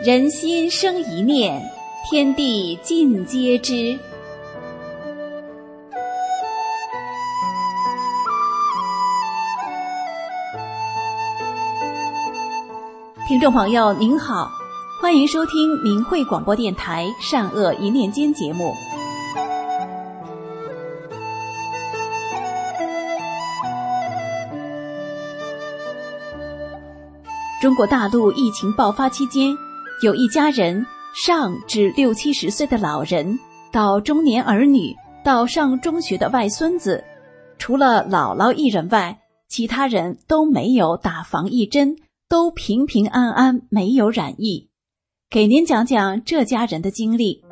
人心生一念，天地尽皆知。听众朋友您好，欢迎收听明慧广播电台《善恶一念间》节目。中国大陆疫情爆发期间，有一家人上至六七十岁的老人，到中年儿女，到上中学的外孙子，除了姥姥一人外，其他人都没有打防疫针，都平平安安，没有染疫。给您讲讲这家人的经历。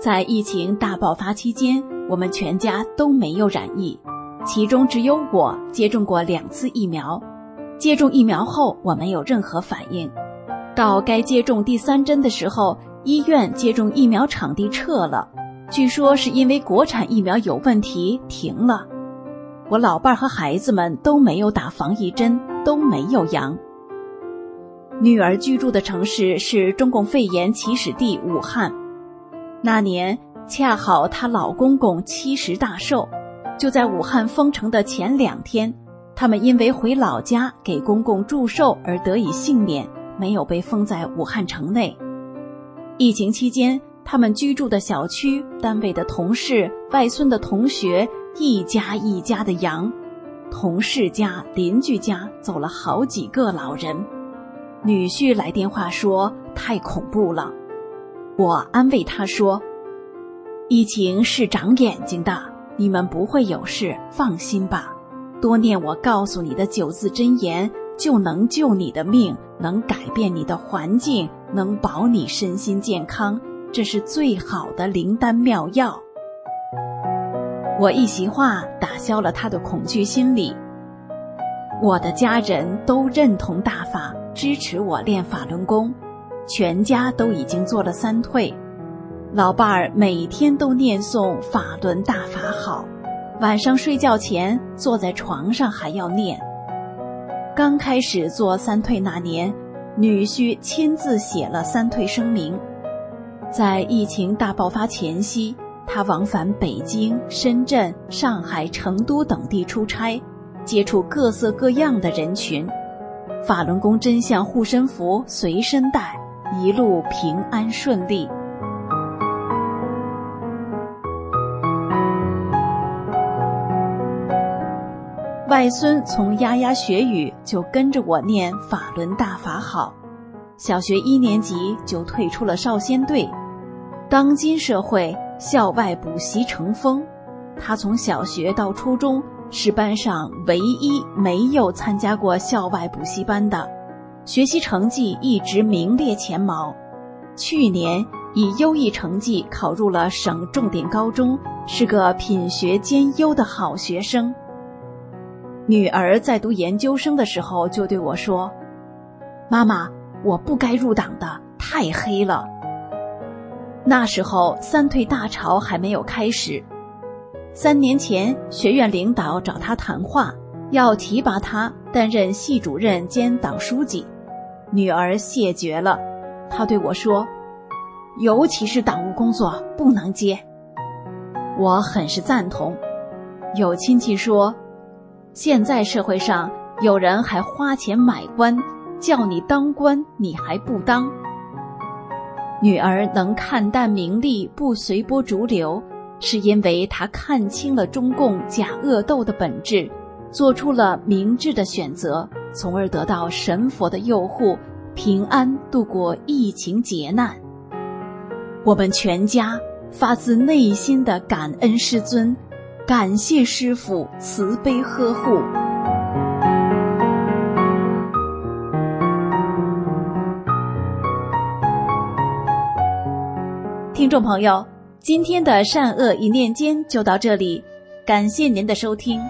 在疫情大爆发期间，我们全家都没有染疫，其中只有我接种过两次疫苗。接种疫苗后，我没有任何反应。到该接种第三针的时候，医院接种疫苗场地撤了，据说是因为国产疫苗有问题停了。我老伴儿和孩子们都没有打防疫针，都没有阳。女儿居住的城市是中共肺炎起始地武汉，那年恰好她老公公七十大寿，就在武汉封城的前两天。他们因为回老家给公公祝寿而得以幸免，没有被封在武汉城内。疫情期间，他们居住的小区、单位的同事、外孙的同学，一家一家的阳，同事家、邻居家走了好几个老人。女婿来电话说太恐怖了，我安慰他说：“疫情是长眼睛的，你们不会有事，放心吧。”多念我告诉你的九字真言，就能救你的命，能改变你的环境，能保你身心健康，这是最好的灵丹妙药。我一席话打消了他的恐惧心理。我的家人都认同大法，支持我练法轮功，全家都已经做了三退，老伴儿每天都念诵法轮大法好。晚上睡觉前坐在床上还要念。刚开始做三退那年，女婿亲自写了三退声明。在疫情大爆发前夕，他往返北京、深圳、上海、成都等地出差，接触各色各样的人群。法轮功真相护身符随身带，一路平安顺利。外孙从牙牙学语就跟着我念法轮大法好，小学一年级就退出了少先队。当今社会校外补习成风，他从小学到初中是班上唯一没有参加过校外补习班的，学习成绩一直名列前茅。去年以优异成绩考入了省重点高中，是个品学兼优的好学生。女儿在读研究生的时候就对我说：“妈妈，我不该入党的，太黑了。”那时候三退大潮还没有开始。三年前，学院领导找他谈话，要提拔他担任系主任兼党书记，女儿谢绝了。他对我说：“尤其是党务工作不能接。”我很是赞同。有亲戚说。现在社会上有人还花钱买官，叫你当官，你还不当。女儿能看淡名利，不随波逐流，是因为她看清了中共假恶斗的本质，做出了明智的选择，从而得到神佛的佑护，平安度过疫情劫难。我们全家发自内心的感恩师尊。感谢师傅慈悲呵护。听众朋友，今天的善恶一念间就到这里，感谢您的收听。